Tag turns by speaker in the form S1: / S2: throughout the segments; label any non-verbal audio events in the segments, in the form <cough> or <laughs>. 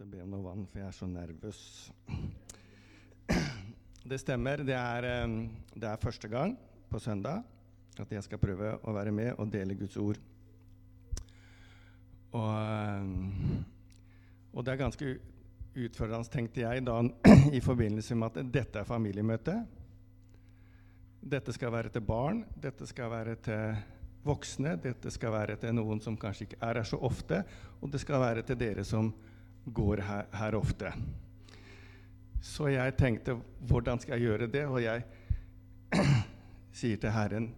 S1: måtte be om noe vann, for jeg er så nervøs. <clears throat> Det stemmer. Det er, eh, det er første gang på søndag at jeg skal prøve å være med og dele Guds ord. Og, eh, og det er ganske utfordrende, tenkte jeg da, <clears throat> i forbindelse med at dette er familiemøte. Dette skal være til barn, dette skal være til voksne, dette skal være til noen som kanskje ikke er her så ofte, og det skal være til dere som går her, her ofte. Så jeg tenkte hvordan skal jeg gjøre det? Og jeg <clears throat> sier til Herren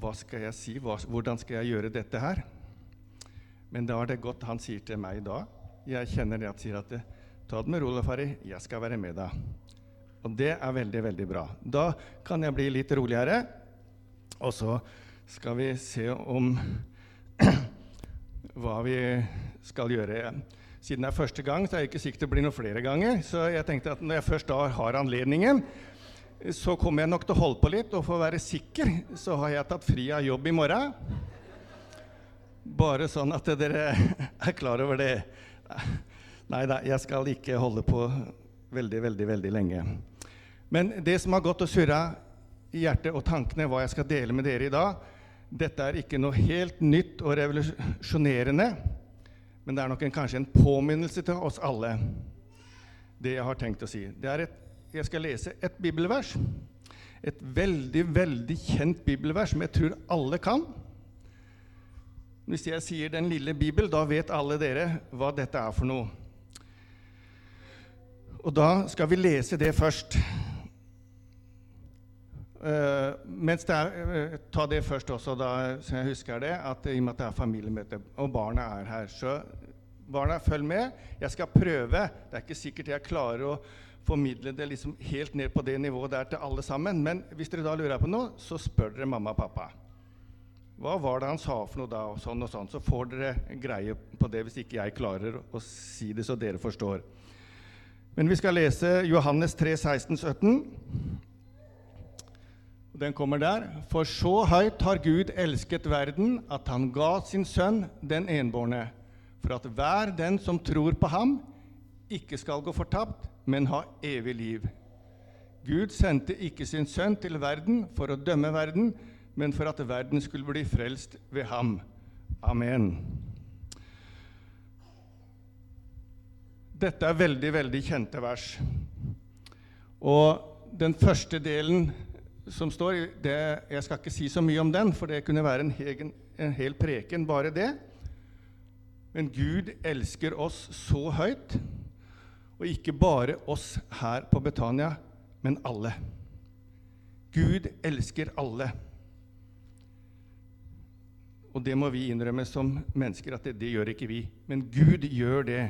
S1: hva skal jeg si? Hva, hvordan skal jeg gjøre dette her? Men da er det godt han sier til meg da. Jeg kjenner det at sier at ta det med ro, Fari. Jeg skal være med deg. Og det er veldig, veldig bra. Da kan jeg bli litt roligere. Og så skal vi se om <clears throat> hva vi skal gjøre. Siden det er første gang, så er jeg ikke sikkert det blir noen flere ganger. Så jeg tenkte at når jeg først da har anledningen, så kommer jeg nok til å holde på litt. Og for å være sikker så har jeg tatt fri av jobb i morgen. Bare sånn at dere <laughs> er klar over det. Nei da, jeg skal ikke holde på veldig, veldig, veldig lenge. Men det som har gått og surra i hjertet og tankene, hva jeg skal dele med dere i dag, dette er ikke noe helt nytt og revolusjonerende, men det er nok en, kanskje en påminnelse til oss alle, det jeg har tenkt å si. Et, jeg skal lese et bibelvers. Et veldig, veldig kjent bibelvers som jeg tror alle kan. Hvis jeg sier 'Den lille bibel', da vet alle dere hva dette er for noe. Og da skal vi lese det først. Uh, mens det er, uh, Ta det først også, da, så jeg husker det, at i og med at det er familiemøte, og barna er her. Så barna, følg med. Jeg skal prøve. Det er ikke sikkert jeg klarer å formidle det liksom helt ned på det nivået der til alle sammen. Men hvis dere da lurer på noe, så spør dere mamma og pappa. Hva var det han sa for noe da? og sånn og sånn. Så får dere greie på det hvis ikke jeg klarer å si det så dere forstår. Men vi skal lese Johannes 3, 16, 17. Den kommer der. For så høyt har Gud elsket verden, at han ga sin sønn den enbårne, for at hver den som tror på ham, ikke skal gå fortapt, men ha evig liv. Gud sendte ikke sin sønn til verden for å dømme verden, men for at verden skulle bli frelst ved ham. Amen. Dette er veldig, veldig kjente vers. Og den første delen som står det, Jeg skal ikke si så mye om den, for det kunne være en, hegen, en hel preken, bare det. Men Gud elsker oss så høyt, og ikke bare oss her på Betania, men alle. Gud elsker alle. Og det må vi innrømme som mennesker at det, det gjør ikke vi. Men Gud gjør det.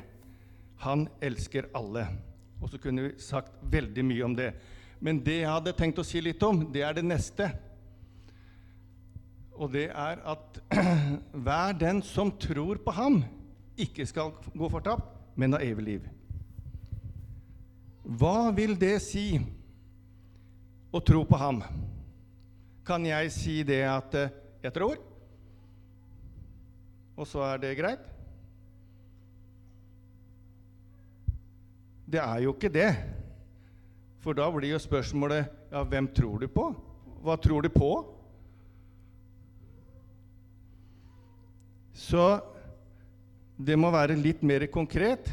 S1: Han elsker alle. Og så kunne vi sagt veldig mye om det. Men det jeg hadde tenkt å si litt om, det er det neste. Og det er at <clears throat> hver den som tror på ham, ikke skal gå fortapt, men ha evig liv. Hva vil det si å tro på ham? Kan jeg si det at eh, jeg tror, og så er det greit? Det er jo ikke det. For da blir jo spørsmålet ja, hvem tror du på? Hva tror du på? Så det må være litt mer konkret,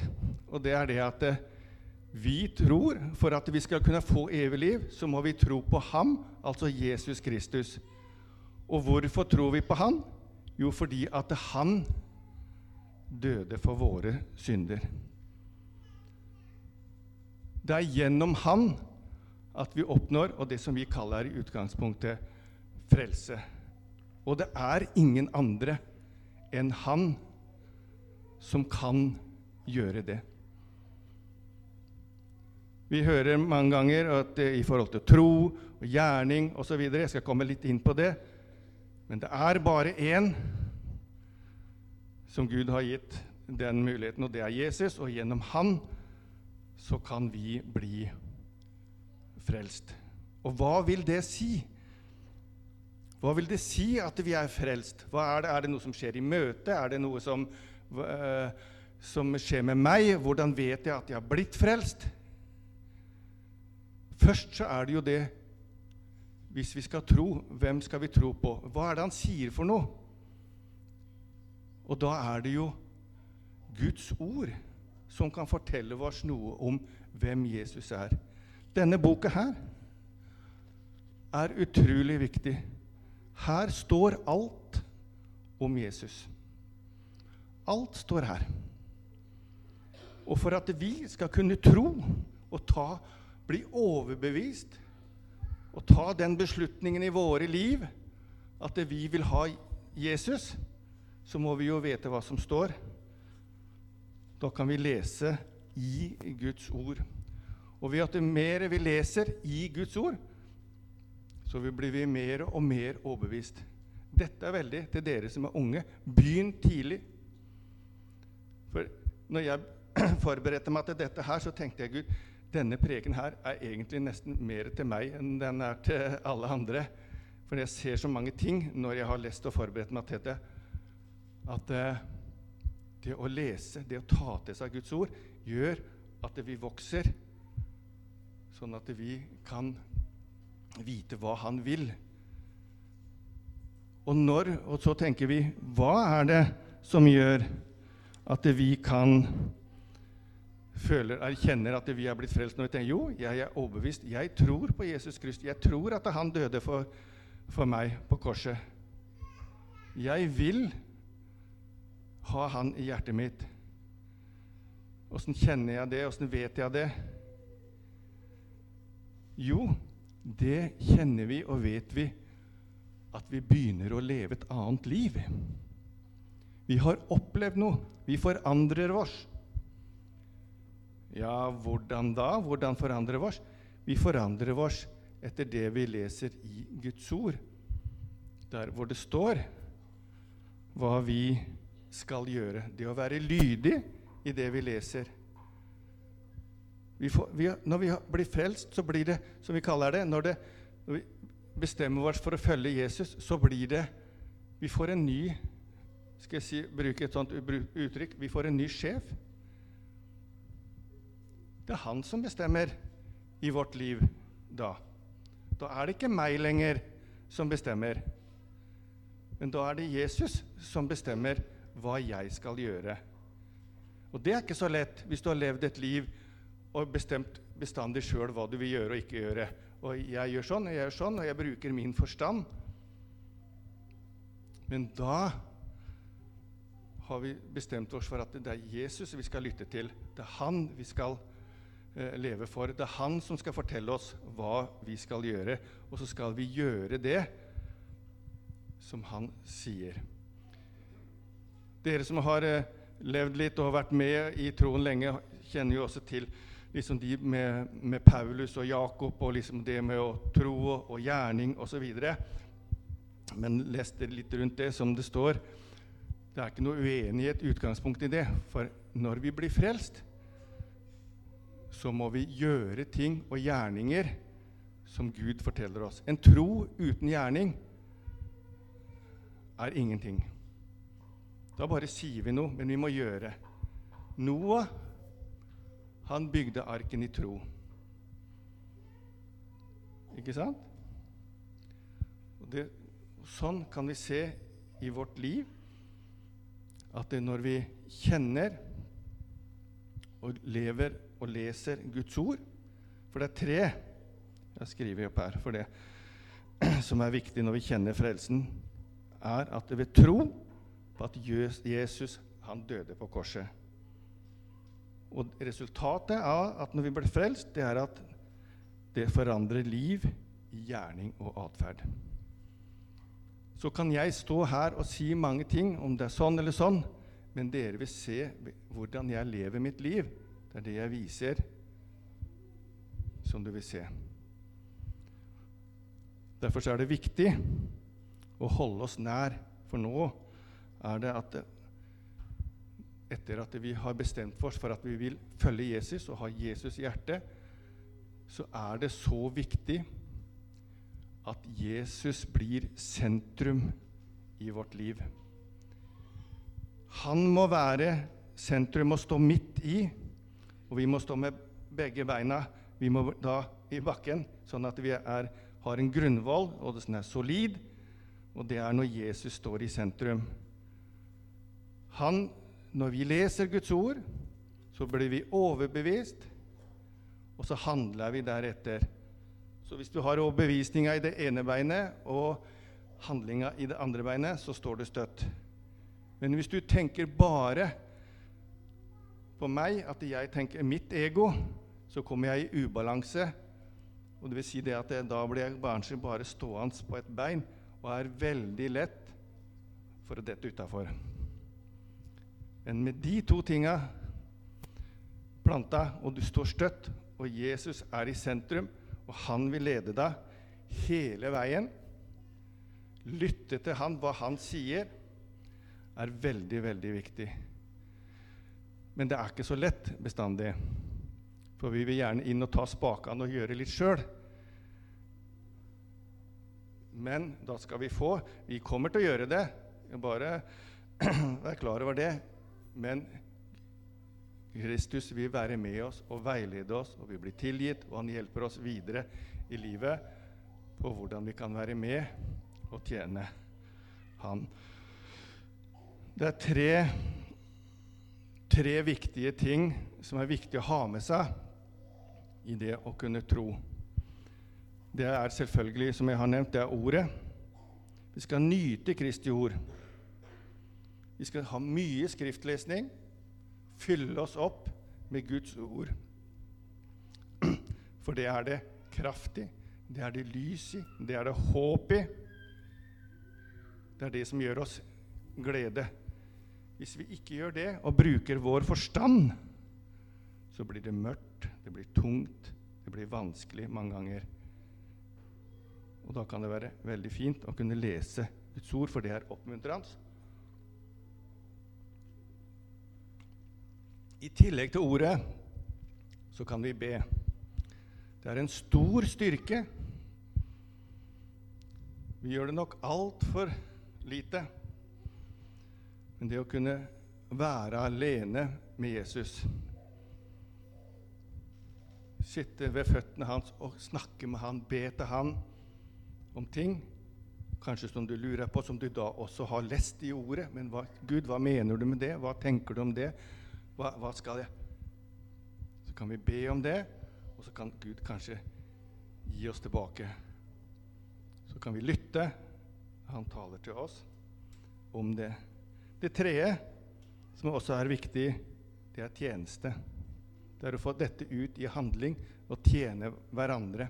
S1: og det er det at eh, vi tror for at vi skal kunne få evig liv, så må vi tro på ham, altså Jesus Kristus. Og hvorfor tror vi på han? Jo, fordi at han døde for våre synder. Det er gjennom Han at vi oppnår og det som vi kaller i utgangspunktet frelse. Og det er ingen andre enn Han som kan gjøre det. Vi hører mange ganger at det i forhold til tro og gjerning osv. Jeg skal komme litt inn på det. Men det er bare én som Gud har gitt den muligheten, og det er Jesus. Og gjennom Han så kan vi bli frelst. Og hva vil det si? Hva vil det si at vi er frelst? Er det, er, det, noe som skjer i møtet? Er det noe som uh, som skjer med meg. Hvordan vet jeg at jeg har blitt frelst? Først så er det jo det Hvis vi skal tro, hvem skal vi tro på? Hva er det han sier for noe? Og da er det jo Guds ord som kan fortelle oss noe om hvem Jesus er. Denne boka her er utrolig viktig. Her står alt om Jesus. Alt står her. Og for at vi skal kunne tro og ta, bli overbevist og ta den beslutningen i våre liv at vi vil ha Jesus, så må vi jo vite hva som står. Da kan vi lese i Guds ord. Og ved at det mer vi leser i Guds ord, så blir vi mer og mer overbevist. Dette er veldig til dere som er unge. Begynn tidlig. For når jeg <clears throat> forberedte meg til dette her, så tenkte jeg Gud, denne preken her er egentlig nesten mer til meg enn den er til alle andre. For jeg ser så mange ting når jeg har lest og forberedt meg til det, at eh, det å lese, det å ta til seg Guds ord, gjør at vi vokser, sånn at vi kan vite hva Han vil. Og, når, og så tenker vi hva er det som gjør at vi kan føler, erkjenner at vi er blitt frelst når vi tenker jo, jeg er overbevist. Jeg tror på Jesus Kristus. Jeg tror at han døde for, for meg på korset. Jeg vil ha han i hjertet mitt. Åssen kjenner jeg det? Åssen vet jeg det? Jo, det kjenner vi og vet vi at vi begynner å leve et annet liv. Vi har opplevd noe. Vi forandrer oss. Ja, hvordan da? Hvordan forandrer vi oss? Vi forandrer oss etter det vi leser i Guds ord, der hvor det står hva vi skal gjøre. Det å være lydig i det vi leser. Vi får, vi, når vi blir frelst, så blir det, som vi kaller det Når, det, når vi bestemmer oss for å følge Jesus, så blir det Vi får en ny Skal jeg si, bruke et sånt uttrykk? Vi får en ny sjef. Det er han som bestemmer i vårt liv da. Da er det ikke meg lenger som bestemmer, men da er det Jesus som bestemmer hva jeg skal gjøre. Og det er ikke så lett hvis du har levd et liv og bestemt bestandig sjøl hva du vil gjøre og ikke gjøre. Og jeg gjør sånn, og jeg gjør sånn, og jeg bruker min forstand. Men da har vi bestemt oss for at det er Jesus vi skal lytte til. Det er han vi skal eh, leve for. Det er han som skal fortelle oss hva vi skal gjøre, og så skal vi gjøre det som han sier. Dere som har eh, levd litt og har vært med i troen lenge, kjenner jo også til liksom de med, med, Paulus og Jakob og liksom det med å tro og, og gjerning osv. Men leste litt rundt det som det står. Det er ikke noe uenighet utgangspunkt i det. For når vi blir frelst, så må vi gjøre ting og gjerninger som Gud forteller oss. En tro uten gjerning er ingenting. Da bare sier vi noe, men vi må gjøre. Noah, han bygde arken i tro. Ikke sant? Det, sånn kan vi se i vårt liv at når vi kjenner og lever og leser Guds ord For det er tre jeg skriver opp her for det <clears throat> som er viktig når vi kjenner frelsen, er at ved tro på at Jesus han døde på korset. Og Resultatet av at når vi blir frelst, det er at det forandrer liv, gjerning og atferd. Så kan jeg stå her og si mange ting, om det er sånn eller sånn, men dere vil se hvordan jeg lever mitt liv. Det er det jeg viser, som du vil se. Derfor er det viktig å holde oss nær, for nå er det at etter at vi har bestemt oss for at vi vil følge Jesus og ha Jesus i hjertet, så er det så viktig at Jesus blir sentrum i vårt liv. Han må være sentrum og stå midt i, og vi må stå med begge beina vi må da i bakken, sånn at vi er, har en grunnvoll, og den er solid. Og det er når Jesus står i sentrum. Han, når vi leser Guds ord, så blir vi overbevist, og så handler vi deretter. Så hvis du har overbevisninga i det ene beinet og handlinga i det andre beinet, så står det støtt. Men hvis du tenker bare på meg, at jeg tenker mitt ego, så kommer jeg i ubalanse. Og det vil si det at jeg, da blir jeg kanskje bare stående på et bein og er veldig lett for å dette utafor. Men med de to tinga planta, og du står støtt, og Jesus er i sentrum, og han vil lede deg hele veien Lytte til han, hva han sier, er veldig, veldig viktig. Men det er ikke så lett bestandig. For vi vil gjerne inn og ta spakene og gjøre litt sjøl. Men da skal vi få Vi kommer til å gjøre det. Bare <clears throat> vær klar over det. Men Kristus vil være med oss og veilede oss, og vi blir tilgitt, og han hjelper oss videre i livet på hvordan vi kan være med og tjene Han. Det er tre, tre viktige ting som er viktig å ha med seg i det å kunne tro. Det er selvfølgelig, som jeg har nevnt, det er ordet. Vi skal nyte Kristi ord. Vi skal ha mye skriftlesning, fylle oss opp med Guds ord. For det er det kraft i, det er det lys i, det er det håp i. Det er det som gjør oss glede. Hvis vi ikke gjør det og bruker vår forstand, så blir det mørkt, det blir tungt, det blir vanskelig mange ganger. Og da kan det være veldig fint å kunne lese Guds ord, for det er oppmuntrende. I tillegg til ordet så kan vi be. Det er en stor styrke. Vi gjør det nok altfor lite. Men det å kunne være alene med Jesus sitte ved føttene hans og snakke med han, be til han om ting kanskje som du lurer på, som du da også har lest i ordet. Men hva, Gud, hva mener du med det? Hva tenker du om det? Hva, hva skal jeg Så kan vi be om det, og så kan Gud kanskje gi oss tilbake. Så kan vi lytte. Han taler til oss om det. Det tredje, som også er viktig, det er tjeneste. Det er å få dette ut i handling og tjene hverandre.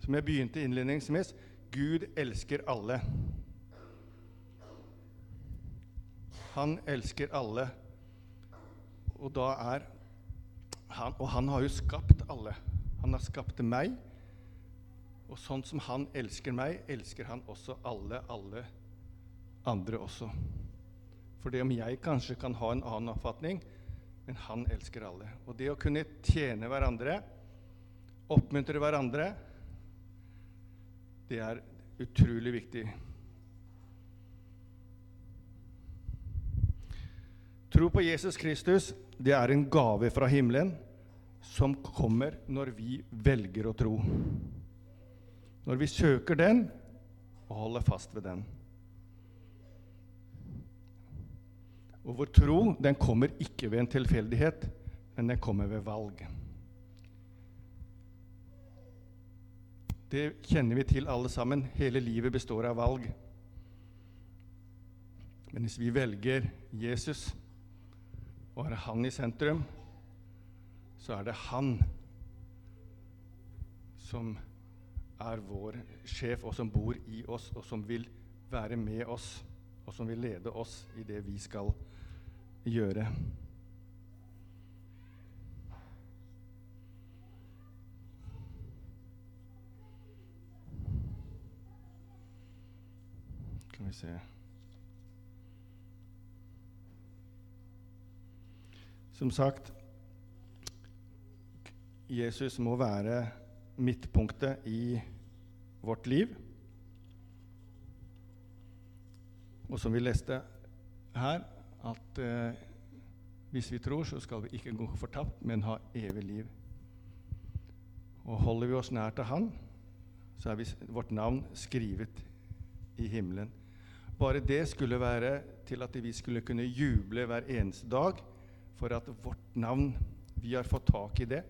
S1: Som jeg begynte innledningsvis Gud elsker alle. Han elsker alle. Og da er han, Og han har jo skapt alle. Han har skapt meg. Og sånn som han elsker meg, elsker han også alle, alle andre også. For det om jeg kanskje kan ha en annen oppfatning, men han elsker alle. Og det å kunne tjene hverandre, oppmuntre hverandre, det er utrolig viktig. Tro på Jesus Kristus, det er en gave fra himmelen som kommer når vi velger å tro. Når vi søker den og holder fast ved den. Og vår tro den kommer ikke ved en tilfeldighet, men den kommer ved valg. Det kjenner vi til alle sammen. Hele livet består av valg. Men hvis vi velger Jesus og har han i sentrum, så er det han som er vår sjef, og som bor i oss, og som vil være med oss, og som vil lede oss i det vi skal gjøre. Skal vi se Som sagt Jesus må være midtpunktet i vårt liv. Og som vi leste her, at eh, Hvis vi tror, så skal vi ikke gå fortapt, men ha evig liv. Og holder vi oss nær til Han, så er vi, vårt navn skrevet i himmelen. Bare det skulle være til at vi skulle kunne juble hver eneste dag for at vårt navn Vi har fått tak i det,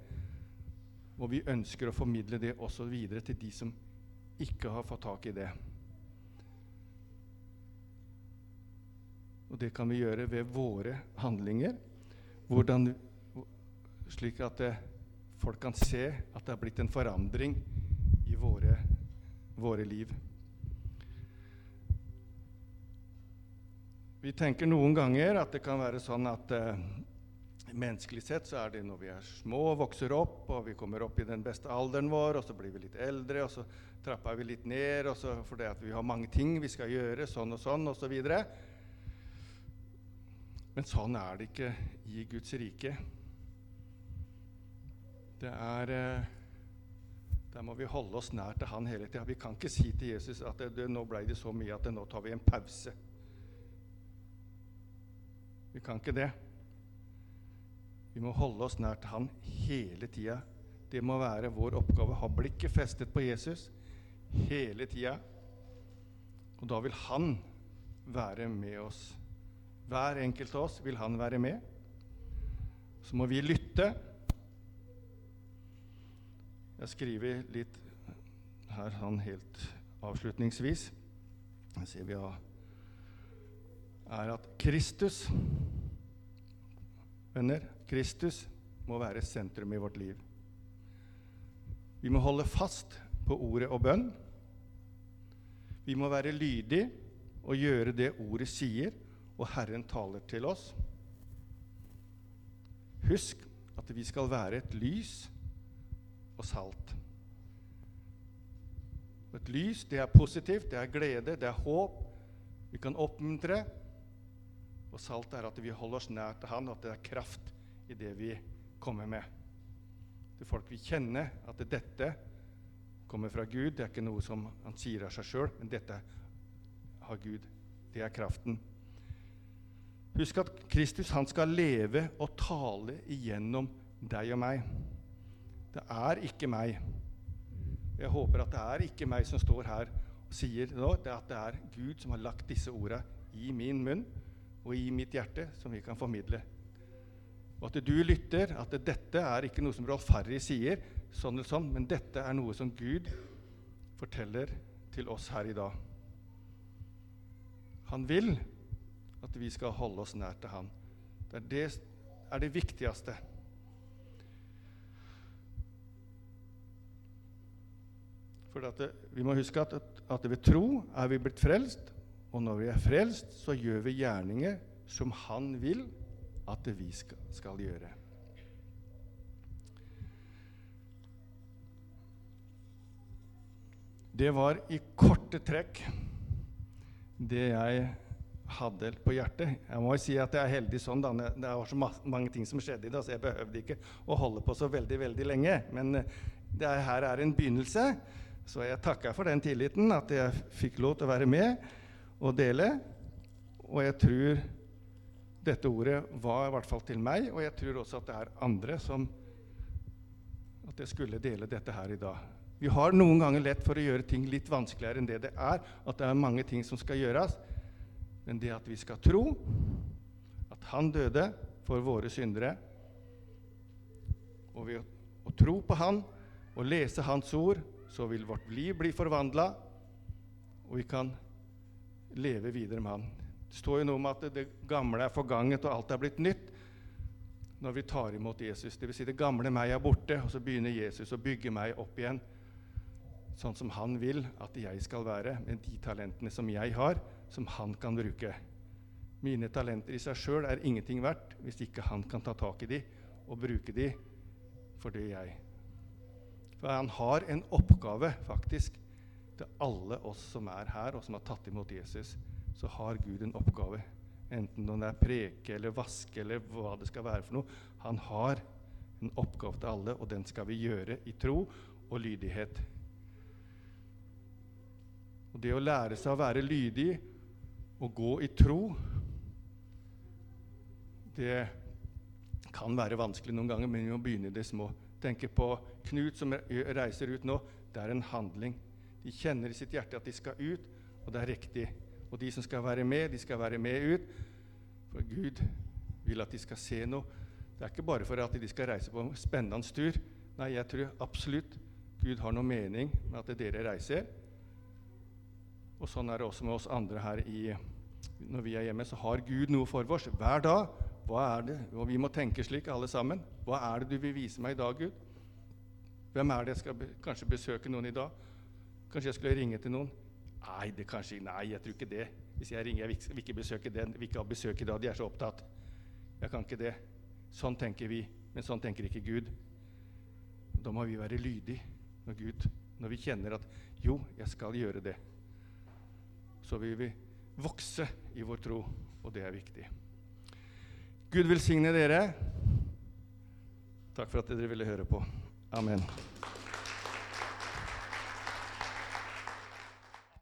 S1: og vi ønsker å formidle det også videre til de som ikke har fått tak i det. Og det kan vi gjøre ved våre handlinger, hvordan, slik at det, folk kan se at det har blitt en forandring i våre, våre liv. Vi tenker noen ganger at det kan være sånn at eh, menneskelig sett så er det når vi er små vokser opp, og vi kommer opp i den beste alderen vår, og så blir vi litt eldre, og så trapper vi litt ned og så fordi at vi har mange ting vi skal gjøre, sånn og sånn osv. Så Men sånn er det ikke i Guds rike. Det er eh, Der må vi holde oss nær til Han hele tida. Vi kan ikke si til Jesus at det, nå ble det så mye at nå tar vi en pause. Vi kan ikke det. Vi må holde oss nær til Han hele tida. Det må være vår oppgave. Ha blikket festet på Jesus hele tida. Og da vil Han være med oss. Hver enkelt av oss vil Han være med. Så må vi lytte. Jeg skriver litt her sånn helt avslutningsvis. Jeg ser vi har er at Kristus Venner, Kristus må være sentrum i vårt liv. Vi må holde fast på ordet og bønn. Vi må være lydige og gjøre det ordet sier, og Herren taler til oss. Husk at vi skal være et lys og salt. Et lys, det er positivt, det er glede, det er håp. Vi kan oppmuntre, og salt er at vi holder oss nær til Han, at det er kraft i det vi kommer med. Til folk vil kjenne at dette kommer fra Gud. Det er ikke noe som han sier av seg sjøl, men dette har Gud. Det er kraften. Husk at Kristus han skal leve og tale igjennom deg og meg. Det er ikke meg. Jeg håper at det er ikke meg som står her og sier nå, det at det er Gud som har lagt disse orda i min munn og i mitt hjerte som vi kan formidle. Og at du lytter, at dette er ikke noe som Rolf Harry sier, sånn eller sånn, men dette er noe som Gud forteller til oss her i dag. Han vil at vi skal holde oss nær til Han. Det er det, er det viktigste. For det, vi må huske at, at ved tro er vi blitt frelst, og når vi er frelst, så gjør vi gjerninger som Han vil at vi skal, gjøre. Det var i korte trekk det jeg hadde på hjertet. Jeg må jo si at jeg er heldig sånn. da. Det var så mange ting som skjedde i det, så jeg behøvde ikke å holde på så veldig veldig lenge. Men det er, her er en begynnelse, så jeg takker for den tilliten, at jeg fikk lov til å være med og dele. Og jeg tror dette ordet var i hvert fall til meg, og jeg tror også at det er andre som at jeg skulle dele dette her i dag. Vi har noen ganger lett for å gjøre ting litt vanskeligere enn det det er, at det er mange ting som skal gjøres. Men det at vi skal tro at Han døde for våre syndere, og ved å tro på Han og lese Hans ord, så vil vårt liv bli forvandla, og vi kan leve videre med Han. Det står jo noe om at det gamle er forganget, og alt er blitt nytt når vi tar imot Jesus. Dvs. Si det gamle meg er borte, og så begynner Jesus å bygge meg opp igjen sånn som han vil at jeg skal være, med de talentene som jeg har, som han kan bruke. Mine talenter i seg sjøl er ingenting verdt hvis ikke han kan ta tak i de og bruke de for det jeg. For han har en oppgave, faktisk, til alle oss som er her, og som har tatt imot Jesus, så har Gud en oppgave. Enten om det er preke eller vaske eller hva det skal være for noe. Han har en oppgave til alle, og den skal vi gjøre i tro og lydighet. Og Det å lære seg å være lydig og gå i tro, det kan være vanskelig noen ganger, men vi må begynne i det små. Tenke på Knut som reiser ut nå. Det er en handling. De kjenner i sitt hjerte at de skal ut, og det er riktig. Og de som skal være med, de skal være med ut. For Gud vil at de skal se noe. Det er ikke bare for at de skal reise på en spennende tur. Nei, jeg tror absolutt Gud har noe mening med at dere reiser. Og sånn er det også med oss andre her i Når vi er hjemme, så har Gud noe for oss hver dag. Hva er det? Og vi må tenke slik, alle sammen. Hva er det du vil vise meg i dag, Gud? Hvem er det jeg skal be kanskje besøke noen i dag? Kanskje jeg skulle ringe til noen? Nei, det kanskje, nei, jeg tror ikke det. Hvis jeg ringer, jeg vil, ikke besøke den, vil ikke ha besøk i dag. De er så opptatt. Jeg kan ikke det. Sånn tenker vi, men sånn tenker ikke Gud. Da må vi være lydige når Gud, når vi kjenner at jo, jeg skal gjøre det. Så vil vi vokse i vår tro, og det er viktig. Gud velsigne dere. Takk for at dere ville høre på. Amen.